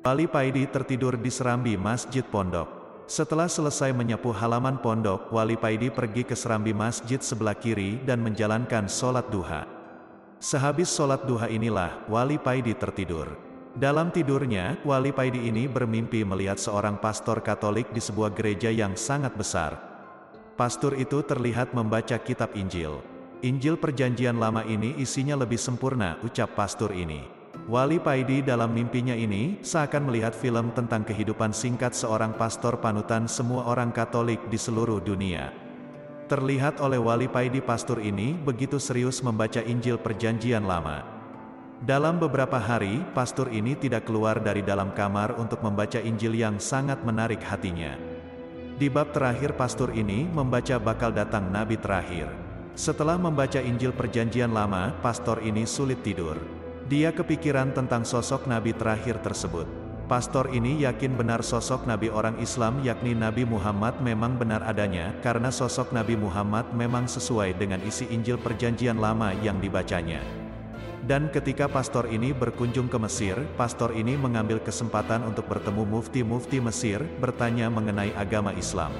Wali Paidi tertidur di serambi masjid pondok. Setelah selesai menyapu halaman pondok, Wali Paidi pergi ke serambi masjid sebelah kiri dan menjalankan sholat duha. Sehabis sholat duha inilah, Wali Paidi tertidur. Dalam tidurnya, Wali Paidi ini bermimpi melihat seorang pastor katolik di sebuah gereja yang sangat besar. Pastor itu terlihat membaca kitab Injil. Injil perjanjian lama ini isinya lebih sempurna, ucap pastor ini. Wali Paidi dalam mimpinya ini, seakan melihat film tentang kehidupan singkat seorang pastor panutan semua orang Katolik di seluruh dunia. Terlihat oleh Wali Paidi pastor ini begitu serius membaca Injil Perjanjian Lama. Dalam beberapa hari, pastor ini tidak keluar dari dalam kamar untuk membaca Injil yang sangat menarik hatinya. Di bab terakhir pastor ini membaca bakal datang nabi terakhir. Setelah membaca Injil Perjanjian Lama, pastor ini sulit tidur. Dia kepikiran tentang sosok nabi terakhir tersebut. Pastor ini yakin benar sosok nabi orang Islam yakni Nabi Muhammad memang benar adanya, karena sosok Nabi Muhammad memang sesuai dengan isi Injil Perjanjian Lama yang dibacanya. Dan ketika pastor ini berkunjung ke Mesir, pastor ini mengambil kesempatan untuk bertemu mufti-mufti Mesir, bertanya mengenai agama Islam.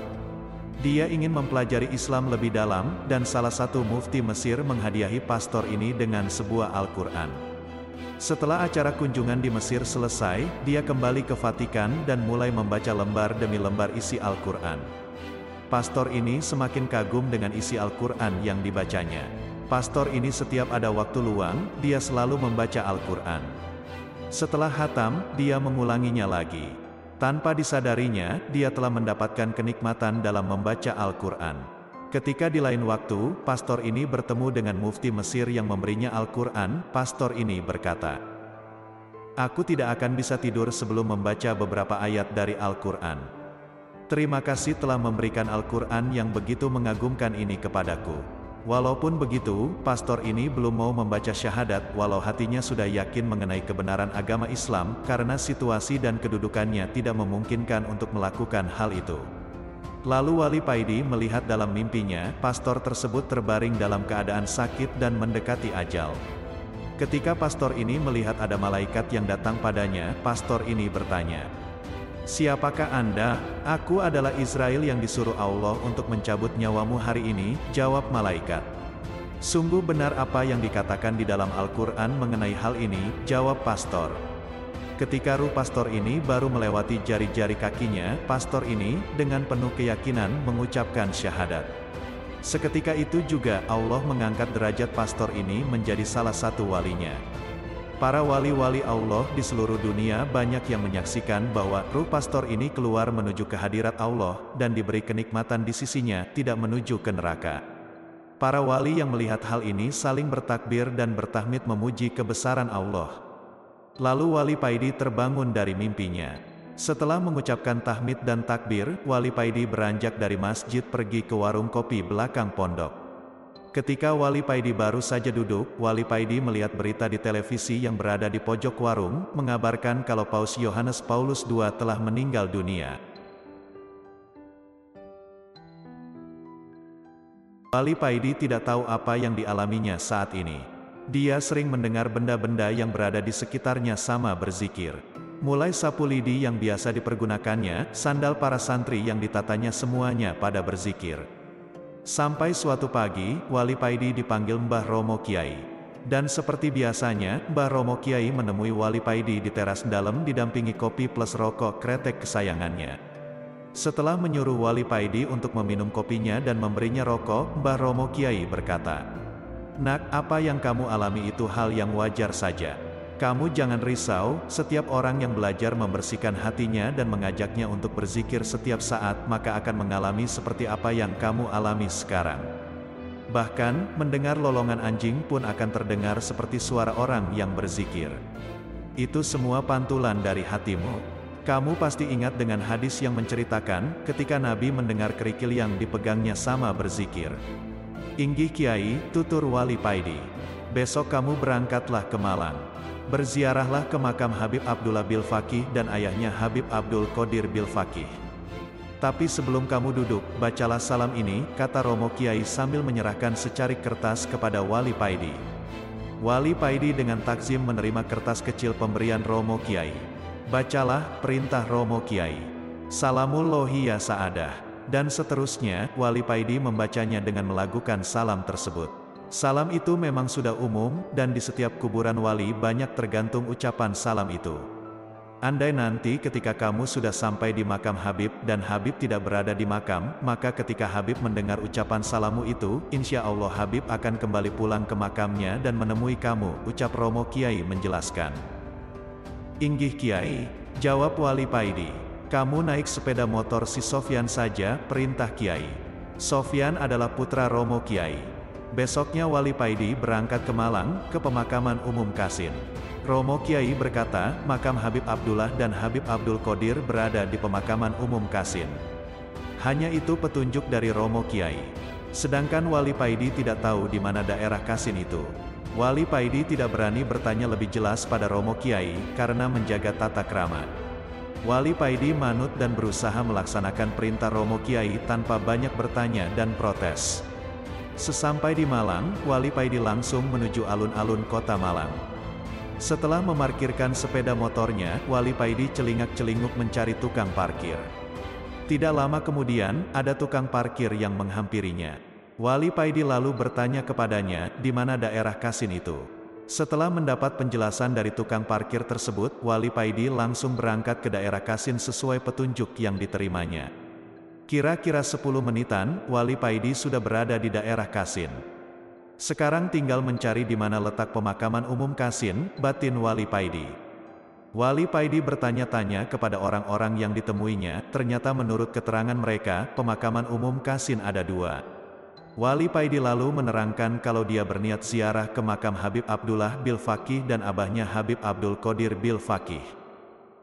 Dia ingin mempelajari Islam lebih dalam, dan salah satu mufti Mesir menghadiahi pastor ini dengan sebuah Al-Quran. Setelah acara kunjungan di Mesir selesai, dia kembali ke Vatikan dan mulai membaca lembar demi lembar isi Al-Quran. Pastor ini semakin kagum dengan isi Al-Quran yang dibacanya. Pastor ini setiap ada waktu luang, dia selalu membaca Al-Quran. Setelah hatam, dia mengulanginya lagi. Tanpa disadarinya, dia telah mendapatkan kenikmatan dalam membaca Al-Quran. Ketika di lain waktu, pastor ini bertemu dengan mufti Mesir yang memberinya Al-Quran, pastor ini berkata, Aku tidak akan bisa tidur sebelum membaca beberapa ayat dari Al-Quran. Terima kasih telah memberikan Al-Quran yang begitu mengagumkan ini kepadaku. Walaupun begitu, pastor ini belum mau membaca syahadat walau hatinya sudah yakin mengenai kebenaran agama Islam, karena situasi dan kedudukannya tidak memungkinkan untuk melakukan hal itu. Lalu Wali Paidi melihat dalam mimpinya, pastor tersebut terbaring dalam keadaan sakit dan mendekati ajal. Ketika pastor ini melihat ada malaikat yang datang padanya, pastor ini bertanya, Siapakah Anda? Aku adalah Israel yang disuruh Allah untuk mencabut nyawamu hari ini, jawab malaikat. Sungguh benar apa yang dikatakan di dalam Al-Quran mengenai hal ini, jawab pastor. Ketika ruh pastor ini baru melewati jari-jari kakinya, pastor ini, dengan penuh keyakinan, mengucapkan syahadat. Seketika itu juga, Allah mengangkat derajat pastor ini menjadi salah satu walinya. Para wali-wali Allah di seluruh dunia banyak yang menyaksikan bahwa ruh pastor ini keluar menuju kehadirat Allah, dan diberi kenikmatan di sisinya, tidak menuju ke neraka. Para wali yang melihat hal ini saling bertakbir dan bertahmid memuji kebesaran Allah. Lalu Wali Paidi terbangun dari mimpinya. Setelah mengucapkan tahmid dan takbir, Wali Paidi beranjak dari masjid pergi ke warung kopi belakang pondok. Ketika Wali Paidi baru saja duduk, Wali Paidi melihat berita di televisi yang berada di pojok warung, mengabarkan kalau Paus Yohanes Paulus II telah meninggal dunia. Wali Paidi tidak tahu apa yang dialaminya saat ini. Dia sering mendengar benda-benda yang berada di sekitarnya sama berzikir. Mulai sapu lidi yang biasa dipergunakannya, sandal para santri yang ditatanya semuanya pada berzikir. Sampai suatu pagi, Wali Paidi dipanggil Mbah Romo Kiai. Dan seperti biasanya, Mbah Romo Kiai menemui Wali Paidi di teras dalam didampingi kopi plus rokok kretek kesayangannya. Setelah menyuruh Wali Paidi untuk meminum kopinya dan memberinya rokok, Mbah Romo Kiai berkata, Nak, apa yang kamu alami itu hal yang wajar saja. Kamu jangan risau, setiap orang yang belajar membersihkan hatinya dan mengajaknya untuk berzikir setiap saat maka akan mengalami seperti apa yang kamu alami sekarang. Bahkan, mendengar lolongan anjing pun akan terdengar seperti suara orang yang berzikir. Itu semua pantulan dari hatimu. Kamu pasti ingat dengan hadis yang menceritakan, ketika Nabi mendengar kerikil yang dipegangnya sama berzikir. Inggih Kiai, tutur Wali Paidi. Besok kamu berangkatlah ke Malang. Berziarahlah ke makam Habib Abdullah Bil Fakih dan ayahnya Habib Abdul Qadir Bil Fakih. Tapi sebelum kamu duduk, bacalah salam ini, kata Romo Kiai sambil menyerahkan secarik kertas kepada Wali Paidi. Wali Paidi dengan takzim menerima kertas kecil pemberian Romo Kiai. Bacalah perintah Romo Kiai. Salamullahi ya saadah. Dan seterusnya, Wali Paidi membacanya dengan melakukan salam tersebut. Salam itu memang sudah umum, dan di setiap kuburan wali banyak tergantung ucapan salam itu. Andai nanti ketika kamu sudah sampai di makam Habib dan Habib tidak berada di makam, maka ketika Habib mendengar ucapan salamu itu, insya Allah Habib akan kembali pulang ke makamnya dan menemui kamu, ucap Romo Kiai menjelaskan. Inggih Kiai, jawab Wali Paidi. Kamu naik sepeda motor si Sofyan saja, perintah Kiai. Sofyan adalah putra Romo Kiai. Besoknya Wali Paidi berangkat ke Malang, ke pemakaman umum Kasin. Romo Kiai berkata, makam Habib Abdullah dan Habib Abdul Qadir berada di pemakaman umum Kasin. Hanya itu petunjuk dari Romo Kiai. Sedangkan Wali Paidi tidak tahu di mana daerah Kasin itu. Wali Paidi tidak berani bertanya lebih jelas pada Romo Kiai, karena menjaga tata krama. Wali Paidi manut dan berusaha melaksanakan perintah Romo Kiai tanpa banyak bertanya dan protes. Sesampai di Malang, Wali Paidi langsung menuju alun-alun kota Malang. Setelah memarkirkan sepeda motornya, Wali Paidi celingak-celinguk mencari tukang parkir. Tidak lama kemudian, ada tukang parkir yang menghampirinya. Wali Paidi lalu bertanya kepadanya, di mana daerah Kasin itu. Setelah mendapat penjelasan dari tukang parkir tersebut, Wali Paidi langsung berangkat ke daerah Kasin sesuai petunjuk yang diterimanya. Kira-kira 10 menitan, Wali Paidi sudah berada di daerah Kasin. Sekarang tinggal mencari di mana letak pemakaman umum Kasin, batin Wali Paidi. Wali Paidi bertanya-tanya kepada orang-orang yang ditemuinya, ternyata menurut keterangan mereka, pemakaman umum Kasin ada dua. Wali Paidi lalu menerangkan kalau dia berniat ziarah ke makam Habib Abdullah Bil Fakih dan abahnya Habib Abdul Qadir Bil Fakih.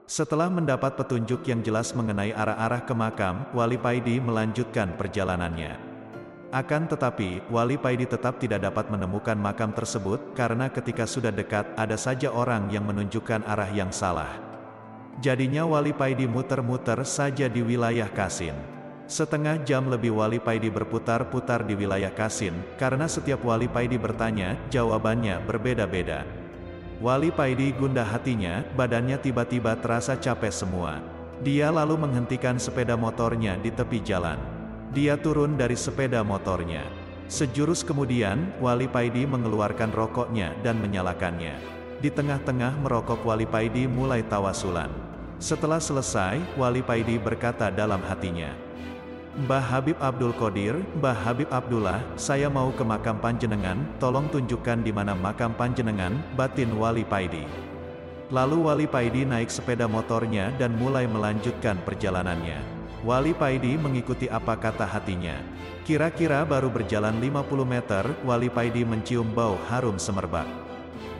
Setelah mendapat petunjuk yang jelas mengenai arah-arah ke makam, Wali Paidi melanjutkan perjalanannya. Akan tetapi, Wali Paidi tetap tidak dapat menemukan makam tersebut, karena ketika sudah dekat, ada saja orang yang menunjukkan arah yang salah. Jadinya Wali Paidi muter-muter saja di wilayah Kasin. Setengah jam lebih Wali Paidi berputar-putar di wilayah Kasin, karena setiap Wali Paidi bertanya, jawabannya berbeda-beda. Wali Paidi gundah hatinya, badannya tiba-tiba terasa capek semua. Dia lalu menghentikan sepeda motornya di tepi jalan. Dia turun dari sepeda motornya. Sejurus kemudian, Wali Paidi mengeluarkan rokoknya dan menyalakannya. Di tengah-tengah merokok Wali Paidi mulai tawasulan. Setelah selesai, Wali Paidi berkata dalam hatinya, Mbah Habib Abdul Qadir, Mbah Habib Abdullah, saya mau ke makam panjenengan, tolong tunjukkan di mana makam panjenengan, batin Wali Paidi. Lalu Wali Paidi naik sepeda motornya dan mulai melanjutkan perjalanannya. Wali Paidi mengikuti apa kata hatinya. Kira-kira baru berjalan 50 meter, Wali Paidi mencium bau harum semerbak.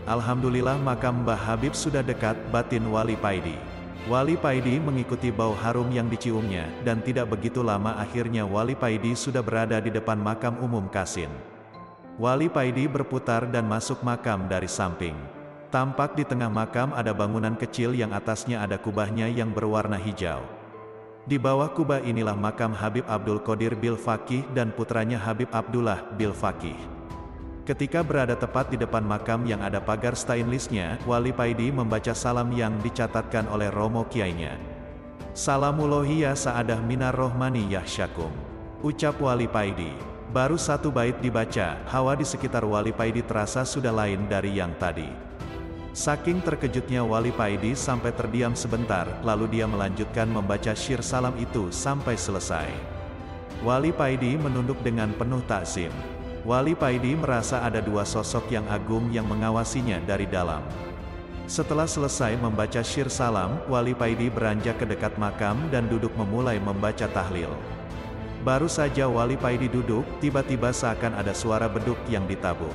Alhamdulillah makam Mbah Habib sudah dekat, batin Wali Paidi. Wali Paidi mengikuti bau harum yang diciumnya, dan tidak begitu lama akhirnya Wali Paidi sudah berada di depan makam umum Kasin. Wali Paidi berputar dan masuk makam dari samping. Tampak di tengah makam ada bangunan kecil yang atasnya ada kubahnya yang berwarna hijau. Di bawah kubah inilah makam Habib Abdul Qadir Bil Fakih dan putranya Habib Abdullah Bil Fakih. Ketika berada tepat di depan makam yang ada pagar stainlessnya, Wali Paidi membaca salam yang dicatatkan oleh Romo Kiainya. Salamullahi ya sa'adah minar rohmani yahsyakum. Ucap Wali Paidi. Baru satu bait dibaca, hawa di sekitar Wali Paidi terasa sudah lain dari yang tadi. Saking terkejutnya Wali Paidi sampai terdiam sebentar, lalu dia melanjutkan membaca syir salam itu sampai selesai. Wali Paidi menunduk dengan penuh takzim. Wali Paidi merasa ada dua sosok yang agung yang mengawasinya dari dalam. Setelah selesai membaca syir salam, Wali Paidi beranjak ke dekat makam dan duduk memulai membaca tahlil. Baru saja Wali Paidi duduk, tiba-tiba seakan ada suara beduk yang ditabuh.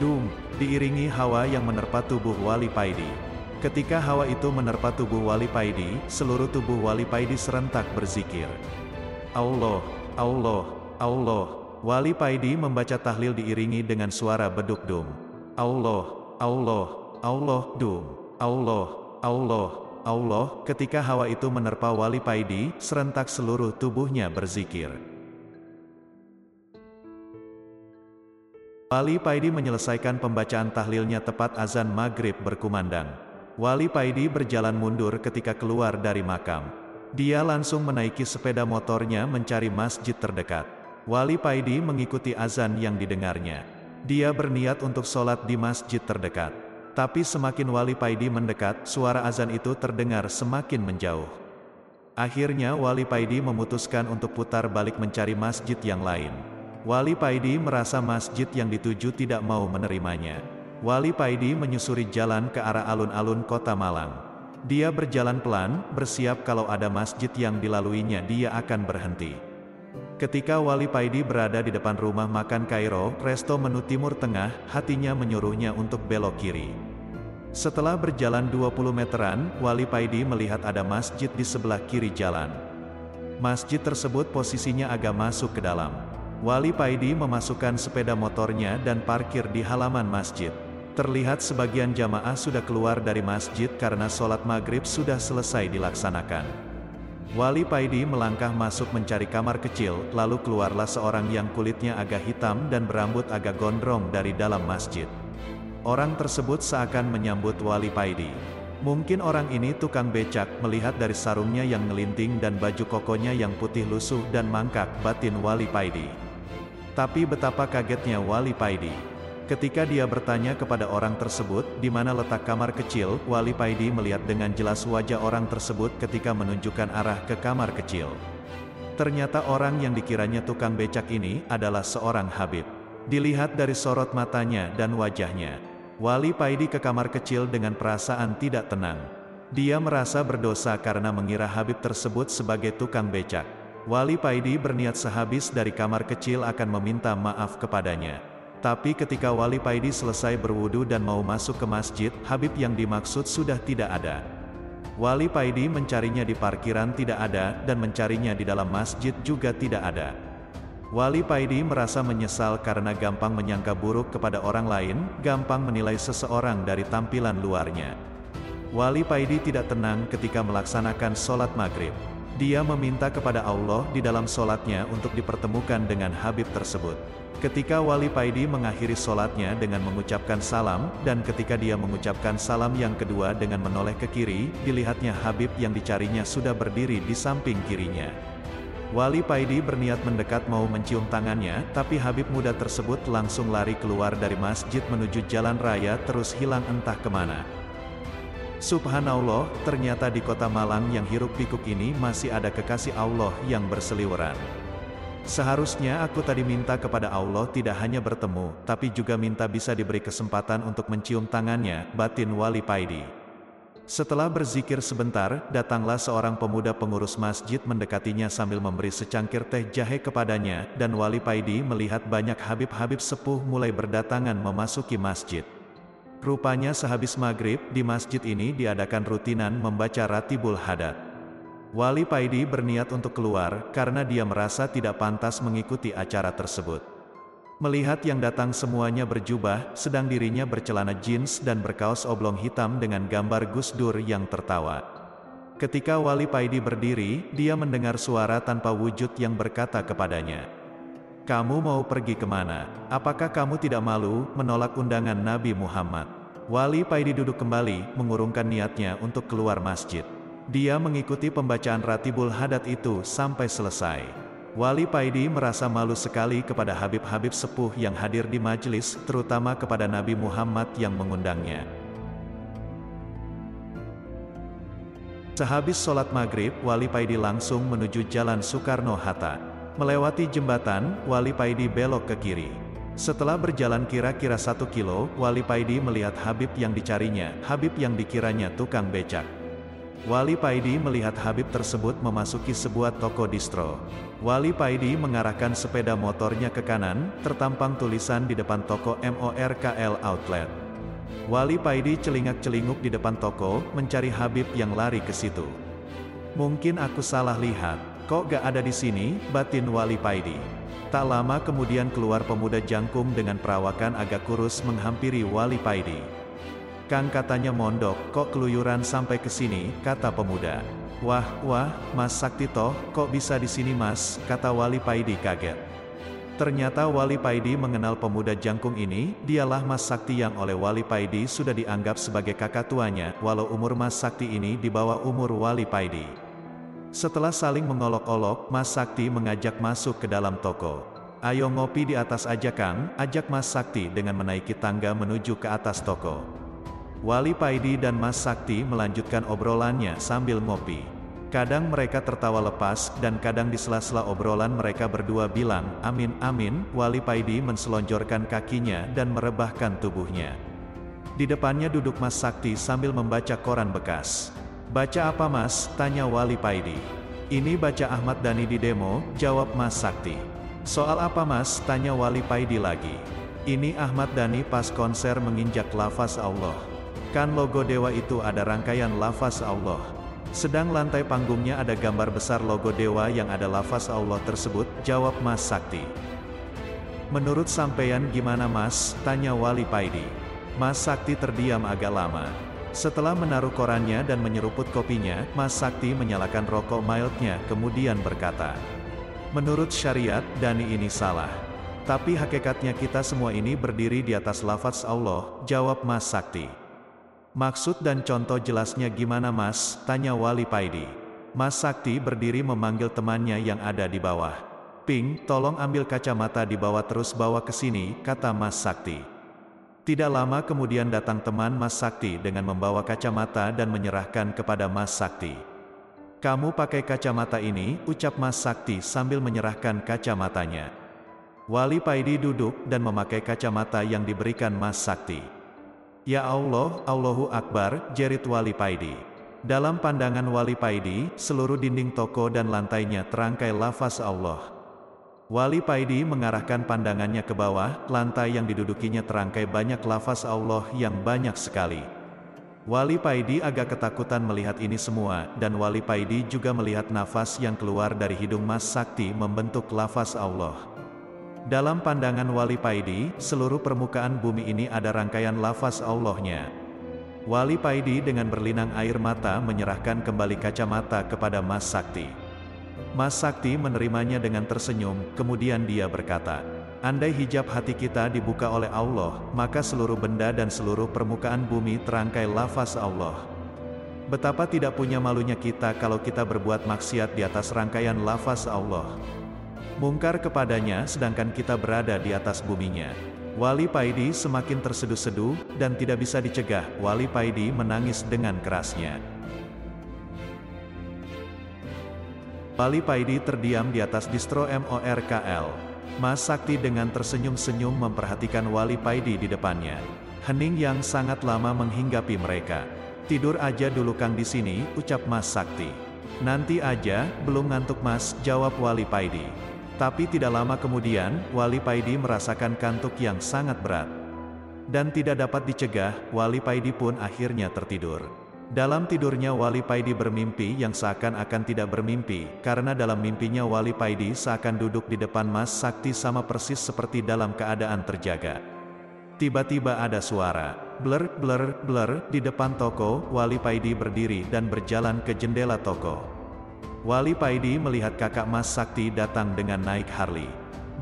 Dung, diiringi hawa yang menerpa tubuh Wali Paidi. Ketika hawa itu menerpa tubuh Wali Paidi, seluruh tubuh Wali Paidi serentak berzikir. Allah, Allah, Allah, Wali Paidi membaca tahlil diiringi dengan suara beduk dum. Allah, Allah, Allah, dum. Allah, Allah, Allah, ketika hawa itu menerpa Wali Paidi, serentak seluruh tubuhnya berzikir. Wali Paidi menyelesaikan pembacaan tahlilnya tepat azan maghrib berkumandang. Wali Paidi berjalan mundur ketika keluar dari makam. Dia langsung menaiki sepeda motornya mencari masjid terdekat. Wali Paidi mengikuti azan yang didengarnya. Dia berniat untuk sholat di masjid terdekat. Tapi semakin Wali Paidi mendekat, suara azan itu terdengar semakin menjauh. Akhirnya Wali Paidi memutuskan untuk putar balik mencari masjid yang lain. Wali Paidi merasa masjid yang dituju tidak mau menerimanya. Wali Paidi menyusuri jalan ke arah alun-alun kota Malang. Dia berjalan pelan, bersiap kalau ada masjid yang dilaluinya dia akan berhenti. Ketika Wali Paidi berada di depan rumah makan Kairo, resto menu Timur Tengah, hatinya menyuruhnya untuk belok kiri. Setelah berjalan 20 meteran, Wali Paidi melihat ada masjid di sebelah kiri jalan. Masjid tersebut posisinya agak masuk ke dalam. Wali Paidi memasukkan sepeda motornya dan parkir di halaman masjid. Terlihat sebagian jamaah sudah keluar dari masjid karena sholat maghrib sudah selesai dilaksanakan. Wali Paidi melangkah masuk mencari kamar kecil, lalu keluarlah seorang yang kulitnya agak hitam dan berambut agak gondrong dari dalam masjid. Orang tersebut seakan menyambut Wali Paidi. Mungkin orang ini tukang becak, melihat dari sarungnya yang ngelinting dan baju kokonya yang putih lusuh dan mangkak batin Wali Paidi. Tapi betapa kagetnya Wali Paidi. Ketika dia bertanya kepada orang tersebut, di mana letak kamar kecil, Wali Paidi melihat dengan jelas wajah orang tersebut ketika menunjukkan arah ke kamar kecil. Ternyata orang yang dikiranya tukang becak ini, adalah seorang Habib. Dilihat dari sorot matanya dan wajahnya. Wali Paidi ke kamar kecil dengan perasaan tidak tenang. Dia merasa berdosa karena mengira Habib tersebut sebagai tukang becak. Wali Paidi berniat sehabis dari kamar kecil akan meminta maaf kepadanya. Tapi ketika Wali Paidi selesai berwudu dan mau masuk ke masjid, Habib yang dimaksud sudah tidak ada. Wali Paidi mencarinya di parkiran tidak ada, dan mencarinya di dalam masjid juga tidak ada. Wali Paidi merasa menyesal karena gampang menyangka buruk kepada orang lain, gampang menilai seseorang dari tampilan luarnya. Wali Paidi tidak tenang ketika melaksanakan sholat maghrib. Dia meminta kepada Allah di dalam sholatnya untuk dipertemukan dengan Habib tersebut. Ketika Wali Paidi mengakhiri sholatnya dengan mengucapkan salam, dan ketika dia mengucapkan salam yang kedua dengan menoleh ke kiri, dilihatnya Habib yang dicarinya sudah berdiri di samping kirinya. Wali Paidi berniat mendekat mau mencium tangannya, tapi Habib muda tersebut langsung lari keluar dari masjid menuju jalan raya terus hilang entah ke mana. Subhanallah, ternyata di kota Malang yang hiruk pikuk ini masih ada kekasih Allah yang berseliweran. Seharusnya aku tadi minta kepada Allah tidak hanya bertemu, tapi juga minta bisa diberi kesempatan untuk mencium tangannya, batin Wali Paidi. Setelah berzikir sebentar, datanglah seorang pemuda pengurus masjid mendekatinya sambil memberi secangkir teh jahe kepadanya, dan Wali Paidi melihat banyak habib-habib sepuh mulai berdatangan memasuki masjid. Rupanya sehabis maghrib, di masjid ini diadakan rutinan membaca Ratibul Hadat. Wali Paidi berniat untuk keluar, karena dia merasa tidak pantas mengikuti acara tersebut. Melihat yang datang semuanya berjubah, sedang dirinya bercelana jeans dan berkaos oblong hitam dengan gambar Gus Dur yang tertawa. Ketika Wali Paidi berdiri, dia mendengar suara tanpa wujud yang berkata kepadanya, Kamu mau pergi ke mana? Apakah kamu tidak malu, menolak undangan Nabi Muhammad? Wali Paidi duduk kembali, mengurungkan niatnya untuk keluar masjid. Dia mengikuti pembacaan Ratibul Hadat itu sampai selesai. Wali Paidi merasa malu sekali kepada Habib-Habib sepuh yang hadir di majelis, terutama kepada Nabi Muhammad yang mengundangnya. Sehabis sholat maghrib, Wali Paidi langsung menuju Jalan Soekarno-Hatta. Melewati jembatan, Wali Paidi belok ke kiri. Setelah berjalan kira-kira satu kilo, Wali Paidi melihat Habib yang dicarinya, Habib yang dikiranya tukang becak. Wali Paidi melihat Habib tersebut memasuki sebuah toko distro. Wali Paidi mengarahkan sepeda motornya ke kanan, tertampang tulisan di depan toko MORKL Outlet. Wali Paidi celingak-celinguk di depan toko, mencari Habib yang lari ke situ. Mungkin aku salah lihat, kok gak ada di sini, batin Wali Paidi. Tak lama kemudian keluar pemuda jangkung dengan perawakan agak kurus menghampiri Wali Paidi. Kang katanya mondok, kok keluyuran sampai ke sini, kata pemuda. Wah, wah, Mas Sakti toh, kok bisa di sini mas, kata Wali Paidi kaget. Ternyata Wali Paidi mengenal pemuda jangkung ini, dialah Mas Sakti yang oleh Wali Paidi sudah dianggap sebagai kakak tuanya, walau umur Mas Sakti ini di bawah umur Wali Paidi. Setelah saling mengolok-olok, Mas Sakti mengajak masuk ke dalam toko. Ayo ngopi di atas aja Kang, ajak Mas Sakti dengan menaiki tangga menuju ke atas toko. Wali Paidi dan Mas Sakti melanjutkan obrolannya sambil ngopi. Kadang mereka tertawa lepas, dan kadang di sela-sela obrolan mereka berdua bilang, amin amin, Wali Paidi menselonjorkan kakinya dan merebahkan tubuhnya. Di depannya duduk Mas Sakti sambil membaca koran bekas. Baca apa mas? Tanya Wali Paidi. Ini baca Ahmad Dhani di demo, jawab Mas Sakti. Soal apa mas? Tanya Wali Paidi lagi. Ini Ahmad Dhani pas konser menginjak lafaz Allah. Kan logo dewa itu ada rangkaian lafaz Allah. Sedang lantai panggungnya ada gambar besar logo dewa yang ada lafaz Allah tersebut, jawab Mas Sakti. Menurut sampeyan gimana mas? Tanya Wali Paidi. Mas Sakti terdiam agak lama. Setelah menaruh korannya dan menyeruput kopinya, Mas Sakti menyalakan rokok mildnya kemudian berkata. Menurut syariat, Dani ini salah. Tapi hakikatnya kita semua ini berdiri di atas lafaz Allah, jawab Mas Sakti. Maksud dan contoh jelasnya gimana mas? Tanya Wali Paidi. Mas Sakti berdiri memanggil temannya yang ada di bawah. Ping, tolong ambil kacamata di bawah terus bawa ke sini, kata Mas Sakti. Tidak lama kemudian datang teman Mas Sakti dengan membawa kacamata dan menyerahkan kepada Mas Sakti. Kamu pakai kacamata ini, ucap Mas Sakti sambil menyerahkan kacamatanya. Wali Paidi duduk dan memakai kacamata yang diberikan Mas Sakti. Ya Allah, Allahu Akbar, jerit Wali Paidi. Dalam pandangan Wali Paidi, seluruh dinding toko dan lantainya terangkai lafaz Allah. Wali Paidi mengarahkan pandangannya ke bawah, lantai yang didudukinya terangkai banyak lafaz Allah yang banyak sekali. Wali Paidi agak ketakutan melihat ini semua, dan Wali Paidi juga melihat nafas yang keluar dari hidung Mas Sakti membentuk lafaz Allah. Dalam pandangan Wali Paidi, seluruh permukaan bumi ini ada rangkaian lafaz Allahnya. Wali Paidi dengan berlinang air mata menyerahkan kembali kacamata kepada Mas Sakti. Mas Sakti menerimanya dengan tersenyum, kemudian dia berkata, Andai hijab hati kita dibuka oleh Allah, maka seluruh benda dan seluruh permukaan bumi terangkai lafaz Allah. Betapa tidak punya malunya kita kalau kita berbuat maksiat di atas rangkaian lafaz Allah mungkar kepadanya sedangkan kita berada di atas buminya. Wali Paidi semakin terseduh-seduh, dan tidak bisa dicegah, Wali Paidi menangis dengan kerasnya. Wali Paidi terdiam di atas distro MORKL. Mas Sakti dengan tersenyum-senyum memperhatikan Wali Paidi di depannya. Hening yang sangat lama menghinggapi mereka. Tidur aja dulu Kang di sini, ucap Mas Sakti. Nanti aja, belum ngantuk Mas, jawab Wali Paidi. Tapi tidak lama kemudian, Wali Paidi merasakan kantuk yang sangat berat. Dan tidak dapat dicegah, Wali Paidi pun akhirnya tertidur. Dalam tidurnya Wali Paidi bermimpi yang seakan-akan tidak bermimpi, karena dalam mimpinya Wali Paidi seakan duduk di depan Mas Sakti sama persis seperti dalam keadaan terjaga. Tiba-tiba ada suara, blur, blur, blur, di depan toko, Wali Paidi berdiri dan berjalan ke jendela toko. Wali Paidi melihat kakak Mas Sakti datang dengan naik Harley.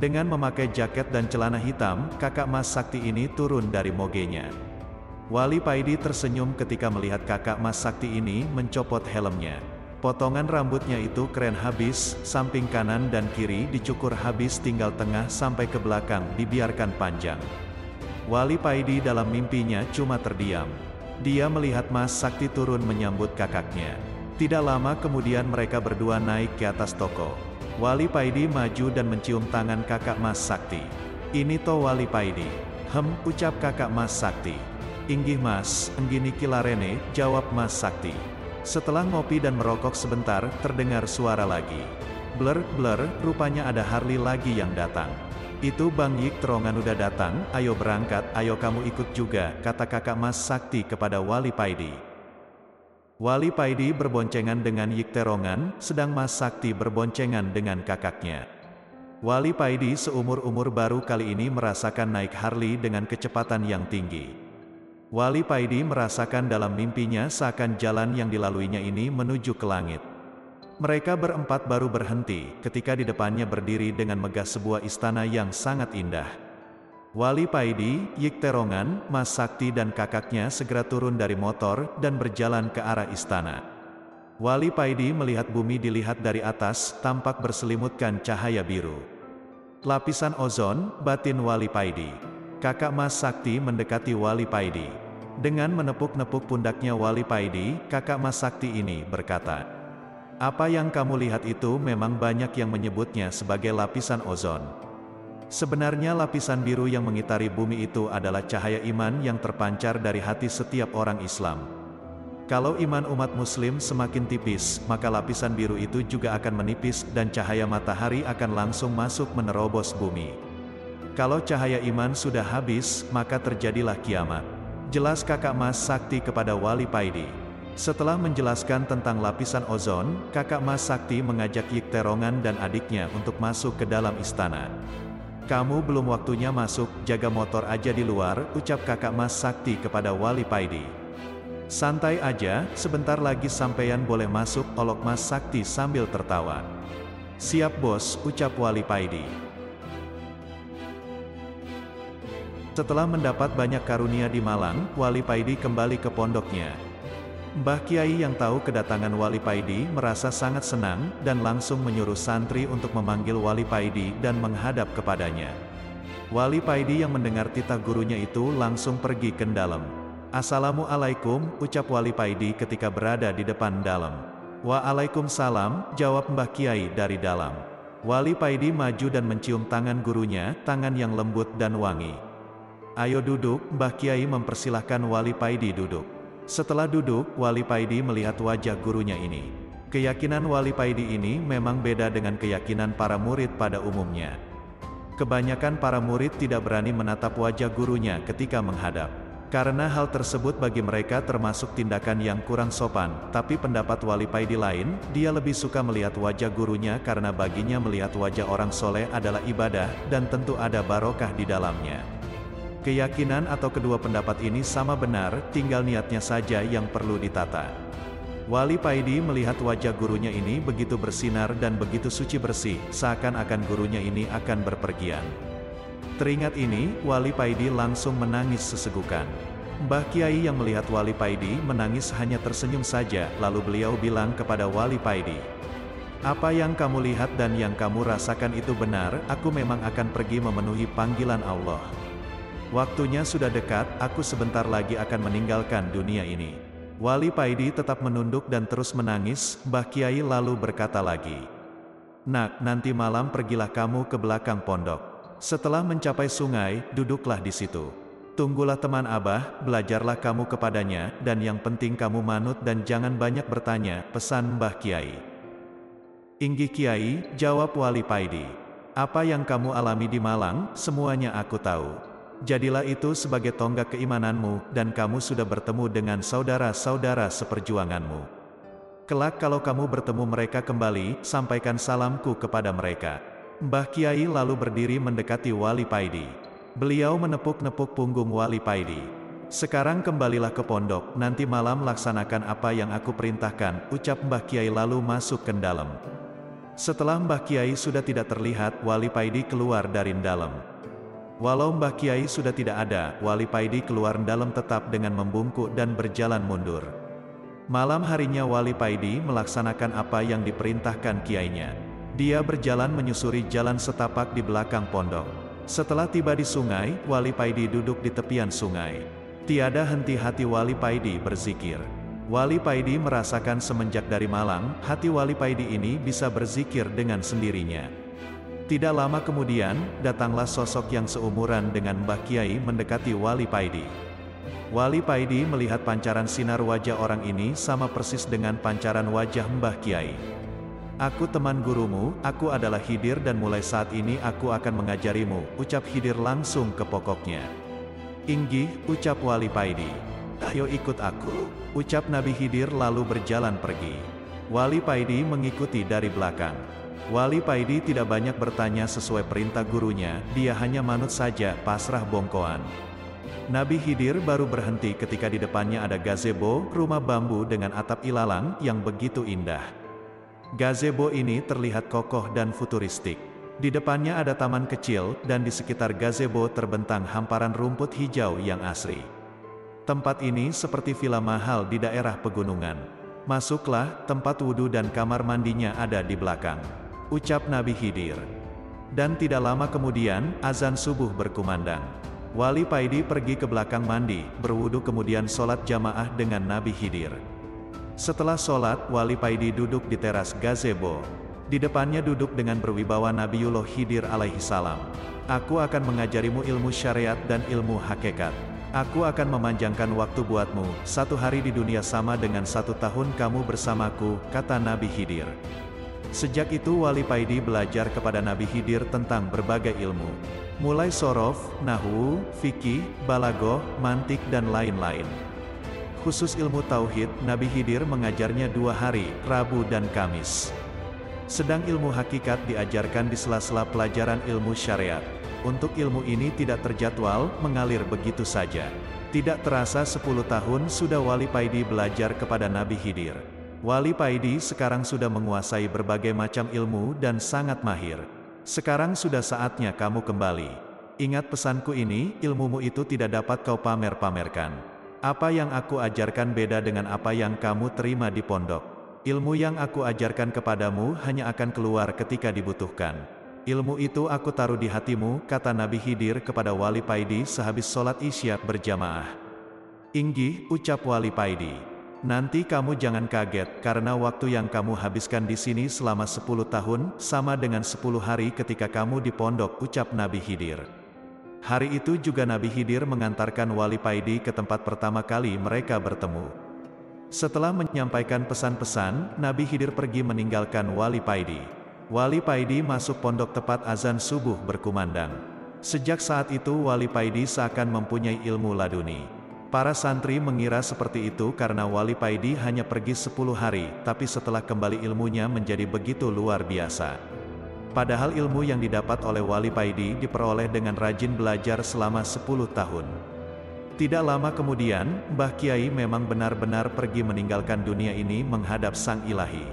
Dengan memakai jaket dan celana hitam, kakak Mas Sakti ini turun dari mogenya. Wali Paidi tersenyum ketika melihat kakak Mas Sakti ini mencopot helmnya. Potongan rambutnya itu keren habis, samping kanan dan kiri dicukur habis tinggal tengah sampai ke belakang dibiarkan panjang. Wali Paidi dalam mimpinya cuma terdiam. Dia melihat Mas Sakti turun menyambut kakaknya. Tidak lama kemudian mereka berdua naik ke atas toko. Wali Paidi maju dan mencium tangan kakak Mas Sakti. Ini to Wali Paidi. Hem, ucap kakak Mas Sakti. Inggih Mas, enggini kilarene, jawab Mas Sakti. Setelah ngopi dan merokok sebentar, terdengar suara lagi. Blur, blur, rupanya ada Harley lagi yang datang. Itu Bang Yik terongan udah datang, ayo berangkat, ayo kamu ikut juga, kata kakak Mas Sakti kepada Wali Paidi. Wali Paidi berboncengan dengan Yikterongan, sedang Mas Sakti berboncengan dengan kakaknya. Wali Paidi seumur-umur baru kali ini merasakan naik Harley dengan kecepatan yang tinggi. Wali Paidi merasakan dalam mimpinya seakan jalan yang dilaluinya ini menuju ke langit. Mereka berempat baru berhenti ketika di depannya berdiri dengan megah sebuah istana yang sangat indah. Wali Paidi, Yikterongan, Mas Sakti dan kakaknya segera turun dari motor dan berjalan ke arah istana. Wali Paidi melihat bumi dilihat dari atas, tampak berselimutkan cahaya biru. Lapisan ozon, batin Wali Paidi. Kakak Mas Sakti mendekati Wali Paidi. Dengan menepuk-nepuk pundaknya Wali Paidi, kakak Mas Sakti ini berkata, apa yang kamu lihat itu memang banyak yang menyebutnya sebagai lapisan ozon. Sebenarnya lapisan biru yang mengitari bumi itu adalah cahaya iman yang terpancar dari hati setiap orang Islam. Kalau iman umat muslim semakin tipis, maka lapisan biru itu juga akan menipis dan cahaya matahari akan langsung masuk menerobos bumi. Kalau cahaya iman sudah habis, maka terjadilah kiamat. Jelas kakak mas sakti kepada wali Paidi. Setelah menjelaskan tentang lapisan ozon, kakak Mas Sakti mengajak Yikterongan dan adiknya untuk masuk ke dalam istana. Kamu belum waktunya masuk, jaga motor aja di luar, ucap kakak Mas Sakti kepada Wali Paidi. Santai aja, sebentar lagi sampeyan boleh masuk, olok Mas Sakti sambil tertawa. Siap bos, ucap Wali Paidi. Setelah mendapat banyak karunia di Malang, Wali Paidi kembali ke pondoknya. Mbah Kiai yang tahu kedatangan Wali Paidi merasa sangat senang, dan langsung menyuruh santri untuk memanggil Wali Paidi dan menghadap kepadanya. Wali Paidi yang mendengar titah gurunya itu langsung pergi ke dalam. Assalamualaikum, ucap Wali Paidi ketika berada di depan dalam. Waalaikumsalam, jawab Mbah Kiai dari dalam. Wali Paidi maju dan mencium tangan gurunya, tangan yang lembut dan wangi. Ayo duduk, Mbah Kiai mempersilahkan Wali Paidi duduk. Setelah duduk, Wali Paidi melihat wajah gurunya ini. Keyakinan Wali Paidi ini memang beda dengan keyakinan para murid pada umumnya. Kebanyakan para murid tidak berani menatap wajah gurunya ketika menghadap. Karena hal tersebut bagi mereka termasuk tindakan yang kurang sopan, tapi pendapat Wali Paidi lain, dia lebih suka melihat wajah gurunya karena baginya melihat wajah orang soleh adalah ibadah, dan tentu ada barokah di dalamnya. Keyakinan atau kedua pendapat ini sama benar, tinggal niatnya saja yang perlu ditata. Wali Paidi melihat wajah gurunya ini begitu bersinar dan begitu suci bersih, seakan-akan gurunya ini akan berpergian. Teringat ini, Wali Paidi langsung menangis sesegukan. Mbah Kiai yang melihat Wali Paidi menangis hanya tersenyum saja, lalu beliau bilang kepada Wali Paidi, Apa yang kamu lihat dan yang kamu rasakan itu benar, aku memang akan pergi memenuhi panggilan Allah. Waktunya sudah dekat, aku sebentar lagi akan meninggalkan dunia ini. Wali Paidi tetap menunduk dan terus menangis, Mbah Kiai lalu berkata lagi. Nak, nanti malam pergilah kamu ke belakang pondok. Setelah mencapai sungai, duduklah di situ. Tunggulah teman Abah, belajarlah kamu kepadanya, dan yang penting kamu manut dan jangan banyak bertanya, pesan Mbah Kiai. Inggi Kiai, jawab Wali Paidi. Apa yang kamu alami di Malang, semuanya aku tahu. Jadilah itu sebagai tonggak keimananmu, dan kamu sudah bertemu dengan saudara-saudara seperjuanganmu. Kelak kalau kamu bertemu mereka kembali, sampaikan salamku kepada mereka. Mbah Kiai lalu berdiri mendekati Wali Paidi. Beliau menepuk-nepuk punggung Wali Paidi. Sekarang kembalilah ke pondok, nanti malam laksanakan apa yang aku perintahkan, ucap Mbah Kiai lalu masuk ke dalam. Setelah Mbah Kiai sudah tidak terlihat, Wali Paidi keluar dari dalam. Walau Mbah Kiai sudah tidak ada, Wali Paidi keluar dalam tetap dengan membungkuk dan berjalan mundur. Malam harinya Wali Paidi melaksanakan apa yang diperintahkan kiainya. Dia berjalan menyusuri jalan setapak di belakang pondok. Setelah tiba di sungai, Wali Paidi duduk di tepian sungai. Tiada henti hati Wali Paidi berzikir. Wali Paidi merasakan semenjak dari Malang, hati Wali Paidi ini bisa berzikir dengan sendirinya. Tidak lama kemudian, datanglah sosok yang seumuran dengan Mbah Kiai mendekati Wali Paidi. Wali Paidi melihat pancaran sinar wajah orang ini sama persis dengan pancaran wajah Mbah Kiai. Aku teman gurumu, aku adalah Hidir dan mulai saat ini aku akan mengajarimu, ucap Hidir langsung ke pokoknya. Inggih, ucap Wali Paidi. Ayo ikut aku, ucap Nabi Hidir lalu berjalan pergi. Wali Paidi mengikuti dari belakang. Wali Paidi tidak banyak bertanya sesuai perintah gurunya, dia hanya manut saja, pasrah bongkoan. Nabi Hidir baru berhenti ketika di depannya ada gazebo, rumah bambu dengan atap ilalang, yang begitu indah. Gazebo ini terlihat kokoh dan futuristik. Di depannya ada taman kecil, dan di sekitar gazebo terbentang hamparan rumput hijau yang asri. Tempat ini seperti villa mahal di daerah pegunungan. Masuklah, tempat wudhu dan kamar mandinya ada di belakang. Ucap Nabi Khidir. Dan tidak lama kemudian, azan subuh berkumandang. Wali Paidi pergi ke belakang mandi, berwudu kemudian sholat jamaah dengan Nabi Khidir. Setelah sholat, Wali Paidi duduk di teras gazebo. Di depannya duduk dengan berwibawa Nabiullah Khidir alaihi salam. Aku akan mengajarimu ilmu syariat dan ilmu hakikat. Aku akan memanjangkan waktu buatmu, satu hari di dunia sama dengan satu tahun kamu bersamaku, kata Nabi Khidir. Sejak itu Wali Paidi belajar kepada Nabi Khidir tentang berbagai ilmu. Mulai sorof, nahu, fikih, balagoh, mantik dan lain-lain. Khusus ilmu tauhid, Nabi Khidir mengajarnya dua hari, Rabu dan Kamis. Sedang ilmu hakikat diajarkan di sela-sela pelajaran ilmu syariat. Untuk ilmu ini tidak terjadwal, mengalir begitu saja. Tidak terasa 10 tahun sudah Wali Paidi belajar kepada Nabi Khidir. Wali Paidi sekarang sudah menguasai berbagai macam ilmu dan sangat mahir. Sekarang sudah saatnya kamu kembali. Ingat pesanku ini, ilmumu itu tidak dapat kau pamer-pamerkan. Apa yang aku ajarkan beda dengan apa yang kamu terima di pondok. Ilmu yang aku ajarkan kepadamu hanya akan keluar ketika dibutuhkan. Ilmu itu aku taruh di hatimu, kata Nabi Khidir kepada Wali Paidi sehabis sholat isya berjamaah. Inggi, ucap Wali Paidi. Nanti kamu jangan kaget, karena waktu yang kamu habiskan di sini selama 10 tahun, sama dengan 10 hari ketika kamu di pondok, ucap Nabi Khidir. Hari itu juga Nabi Khidir mengantarkan Wali Paidi ke tempat pertama kali mereka bertemu. Setelah menyampaikan pesan-pesan, Nabi Khidir pergi meninggalkan Wali Paidi. Wali Paidi masuk pondok tepat azan subuh berkumandang. Sejak saat itu Wali Paidi seakan mempunyai ilmu laduni. Para santri mengira seperti itu karena Wali Paidi hanya pergi 10 hari, tapi setelah kembali ilmunya menjadi begitu luar biasa. Padahal ilmu yang didapat oleh Wali Paidi diperoleh dengan rajin belajar selama 10 tahun. Tidak lama kemudian, Mbah Kiai memang benar-benar pergi meninggalkan dunia ini menghadap Sang Ilahi.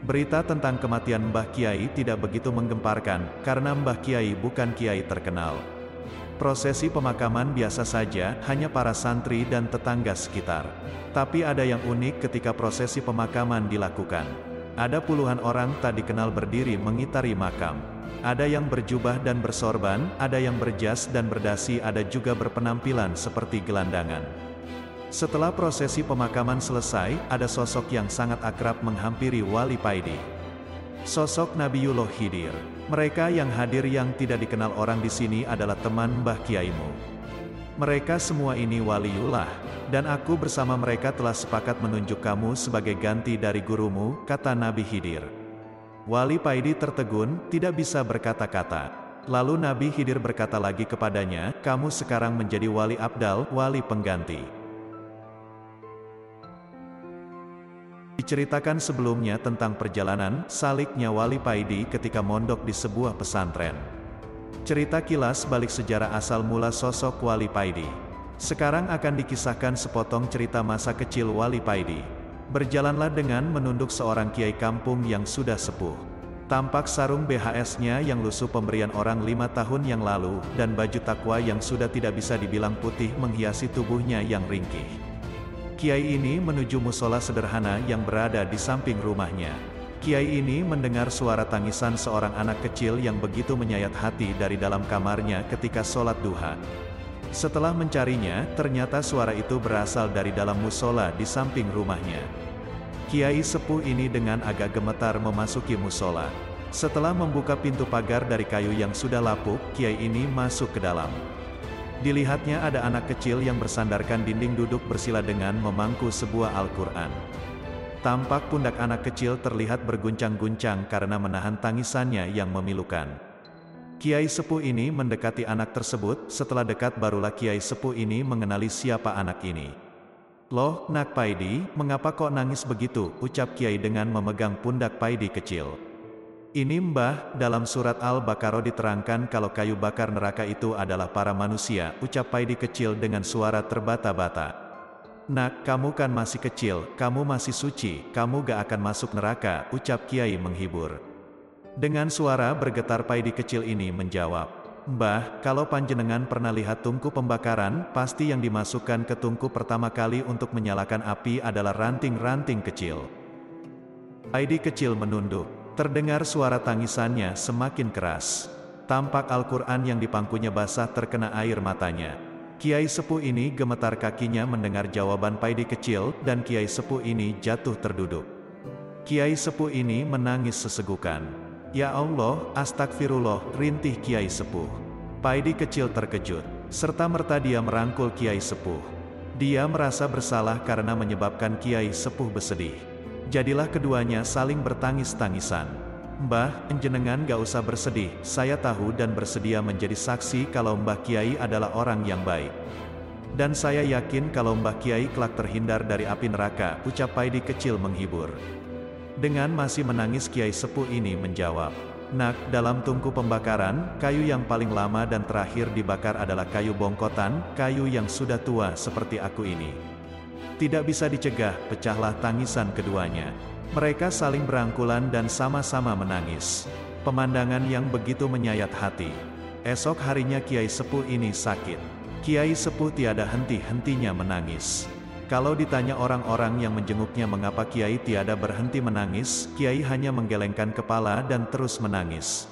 Berita tentang kematian Mbah Kiai tidak begitu menggemparkan, karena Mbah Kiai bukan Kiai terkenal. Prosesi pemakaman biasa saja, hanya para santri dan tetangga sekitar. Tapi ada yang unik ketika prosesi pemakaman dilakukan. Ada puluhan orang tak dikenal berdiri mengitari makam. Ada yang berjubah dan bersorban, ada yang berjas dan berdasi ada juga berpenampilan seperti gelandangan. Setelah prosesi pemakaman selesai, ada sosok yang sangat akrab menghampiri Wali Paidi. Sosok Nabiullah Khidir. Mereka yang hadir yang tidak dikenal orang di sini adalah teman Mbah Kiaimu. Mereka semua ini waliullah, dan aku bersama mereka telah sepakat menunjuk kamu sebagai ganti dari gurumu, kata Nabi Khidir. Wali Paidi tertegun, tidak bisa berkata-kata. Lalu Nabi Khidir berkata lagi kepadanya, kamu sekarang menjadi wali abdal, wali pengganti. Diceritakan sebelumnya tentang perjalanan, saliknya Wali Paidi ketika mondok di sebuah pesantren. Cerita kilas balik sejarah asal mula sosok Wali Paidi. Sekarang akan dikisahkan sepotong cerita masa kecil Wali Paidi. Berjalanlah dengan menunduk seorang kiai kampung yang sudah sepuh. Tampak sarung BHS-nya yang lusuh pemberian orang lima tahun yang lalu, dan baju takwa yang sudah tidak bisa dibilang putih menghiasi tubuhnya yang ringkih. Kiai ini menuju musola sederhana yang berada di samping rumahnya. Kiai ini mendengar suara tangisan seorang anak kecil yang begitu menyayat hati dari dalam kamarnya ketika sholat duha. Setelah mencarinya, ternyata suara itu berasal dari dalam musola di samping rumahnya. Kiai sepuh ini dengan agak gemetar memasuki musola. Setelah membuka pintu pagar dari kayu yang sudah lapuk, Kiai ini masuk ke dalam. Dilihatnya ada anak kecil yang bersandarkan dinding duduk bersila dengan memangku sebuah Al-Quran. Tampak pundak anak kecil terlihat berguncang-guncang karena menahan tangisannya yang memilukan. Kiai sepuh ini mendekati anak tersebut, setelah dekat barulah Kiai sepuh ini mengenali siapa anak ini. Loh, nak Paidi, mengapa kok nangis begitu, ucap Kiai dengan memegang pundak Paidi kecil. Ini mbah, dalam surat Al-Baqarah diterangkan kalau kayu bakar neraka itu adalah para manusia, ucap Paidi kecil dengan suara terbata-bata. Nak, kamu kan masih kecil, kamu masih suci, kamu gak akan masuk neraka, ucap Kiai menghibur. Dengan suara bergetar Paidi kecil ini menjawab, Mbah, kalau panjenengan pernah lihat tungku pembakaran, pasti yang dimasukkan ke tungku pertama kali untuk menyalakan api adalah ranting-ranting kecil. Paidi kecil menunduk, terdengar suara tangisannya semakin keras. Tampak Al-Quran yang dipangkunya basah terkena air matanya. Kiai sepuh ini gemetar kakinya mendengar jawaban Paidi kecil, dan Kiai sepuh ini jatuh terduduk. Kiai sepuh ini menangis sesegukan. Ya Allah, astagfirullah, rintih Kiai sepuh. Paidi kecil terkejut, serta merta dia merangkul Kiai sepuh. Dia merasa bersalah karena menyebabkan Kiai sepuh bersedih. Jadilah keduanya saling bertangis-tangisan. Mbah, jenengan gak usah bersedih, saya tahu dan bersedia menjadi saksi kalau Mbah Kiai adalah orang yang baik. Dan saya yakin kalau Mbah Kiai kelak terhindar dari api neraka, ucap Paidi kecil menghibur. Dengan masih menangis Kiai sepuh ini menjawab, Nak, dalam tungku pembakaran, kayu yang paling lama dan terakhir dibakar adalah kayu bongkotan, kayu yang sudah tua seperti aku ini. Tidak bisa dicegah, pecahlah tangisan keduanya. Mereka saling berangkulan dan sama-sama menangis. Pemandangan yang begitu menyayat hati. Esok harinya Kiai Sepuh ini sakit. Kiai Sepuh tiada henti-hentinya menangis. Kalau ditanya orang-orang yang menjenguknya mengapa Kiai tiada berhenti menangis, Kiai hanya menggelengkan kepala dan terus menangis.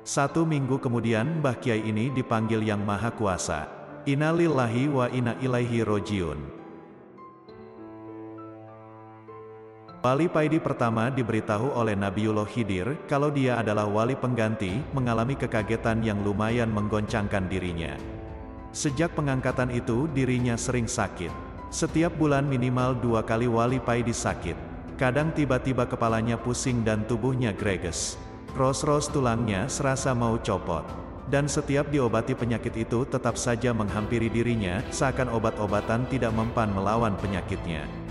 Satu minggu kemudian Mbah Kiai ini dipanggil Yang Maha Kuasa. Innalillahi wa inna ilaihi rojiun. Wali Paidi pertama diberitahu oleh Nabiullah Khidir, kalau dia adalah wali pengganti, mengalami kekagetan yang lumayan menggoncangkan dirinya. Sejak pengangkatan itu dirinya sering sakit. Setiap bulan minimal dua kali wali Paidi sakit. Kadang tiba-tiba kepalanya pusing dan tubuhnya greges. Ros-ros tulangnya serasa mau copot. Dan setiap diobati penyakit itu tetap saja menghampiri dirinya, seakan obat-obatan tidak mempan melawan penyakitnya.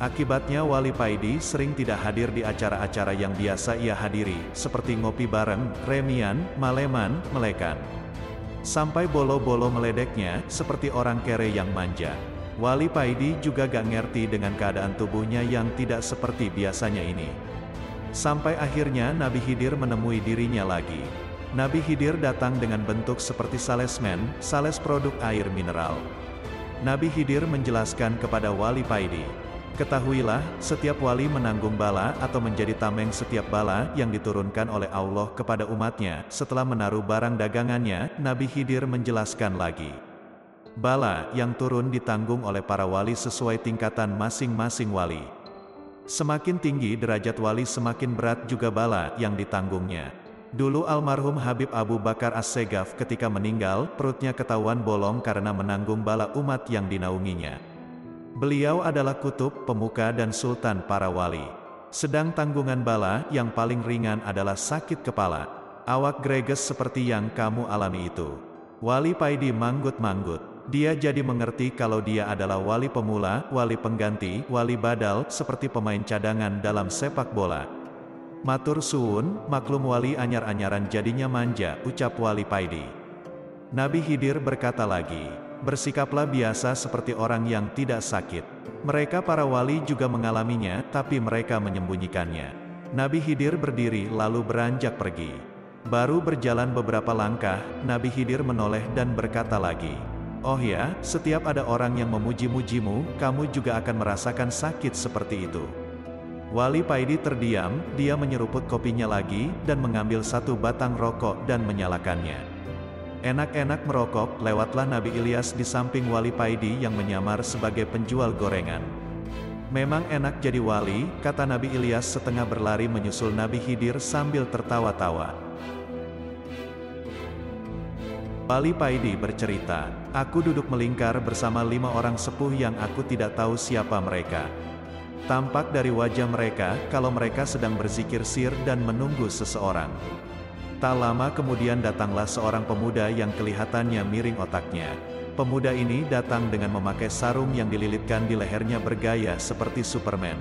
Akibatnya Wali Paidi sering tidak hadir di acara-acara yang biasa ia hadiri, seperti ngopi bareng, remian, maleman, melekan. Sampai bolo-bolo meledeknya, seperti orang kere yang manja. Wali Paidi juga gak ngerti dengan keadaan tubuhnya yang tidak seperti biasanya ini. Sampai akhirnya Nabi Hidir menemui dirinya lagi. Nabi Hidir datang dengan bentuk seperti salesman, sales produk air mineral. Nabi Hidir menjelaskan kepada Wali Paidi, Ketahuilah, setiap wali menanggung bala atau menjadi tameng setiap bala yang diturunkan oleh Allah kepada umatnya. Setelah menaruh barang dagangannya, Nabi Khidir menjelaskan lagi. Bala yang turun ditanggung oleh para wali sesuai tingkatan masing-masing wali. Semakin tinggi derajat wali semakin berat juga bala yang ditanggungnya. Dulu almarhum Habib Abu Bakar As-Segaf ketika meninggal, perutnya ketahuan bolong karena menanggung bala umat yang dinaunginya. Beliau adalah kutub, pemuka dan sultan para wali. Sedang tanggungan bala yang paling ringan adalah sakit kepala. Awak greges seperti yang kamu alami itu. Wali Paidi manggut-manggut. Dia jadi mengerti kalau dia adalah wali pemula, wali pengganti, wali badal, seperti pemain cadangan dalam sepak bola. Matur suun, maklum wali anyar-anyaran jadinya manja, ucap wali Paidi. Nabi Hidir berkata lagi, bersikaplah biasa seperti orang yang tidak sakit. Mereka para wali juga mengalaminya, tapi mereka menyembunyikannya. Nabi Hidir berdiri lalu beranjak pergi. Baru berjalan beberapa langkah, Nabi Hidir menoleh dan berkata lagi, Oh ya, setiap ada orang yang memuji-mujimu, kamu juga akan merasakan sakit seperti itu. Wali Paidi terdiam, dia menyeruput kopinya lagi, dan mengambil satu batang rokok dan menyalakannya. Enak-enak merokok, lewatlah Nabi Ilyas di samping wali Paidi yang menyamar sebagai penjual gorengan. Memang enak jadi wali, kata Nabi Ilyas setengah berlari menyusul Nabi Khidir sambil tertawa-tawa. Wali Paidi bercerita, aku duduk melingkar bersama lima orang sepuh yang aku tidak tahu siapa mereka. Tampak dari wajah mereka, kalau mereka sedang berzikir sir dan menunggu seseorang. Tak lama kemudian datanglah seorang pemuda yang kelihatannya miring otaknya. Pemuda ini datang dengan memakai sarung yang dililitkan di lehernya bergaya seperti Superman.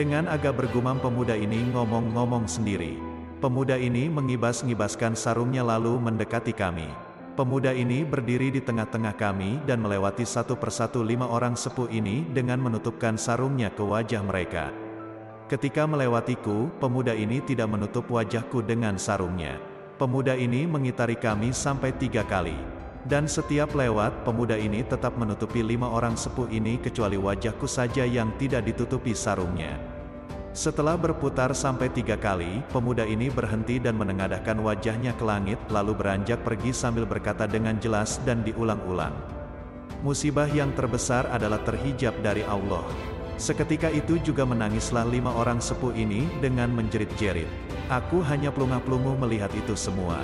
Dengan agak bergumam pemuda ini ngomong-ngomong sendiri. Pemuda ini mengibas-ngibaskan sarungnya lalu mendekati kami. Pemuda ini berdiri di tengah-tengah kami dan melewati satu persatu lima orang sepuh ini dengan menutupkan sarungnya ke wajah mereka. Ketika melewatiku, pemuda ini tidak menutup wajahku dengan sarungnya. Pemuda ini mengitari kami sampai tiga kali. Dan setiap lewat, pemuda ini tetap menutupi lima orang sepuh ini kecuali wajahku saja yang tidak ditutupi sarungnya. Setelah berputar sampai tiga kali, pemuda ini berhenti dan menengadahkan wajahnya ke langit, lalu beranjak pergi sambil berkata dengan jelas dan diulang-ulang. Musibah yang terbesar adalah terhijab dari Allah. Seketika itu juga menangislah lima orang sepuh ini dengan menjerit-jerit. Aku hanya pelungah-pelunguh melihat itu semua.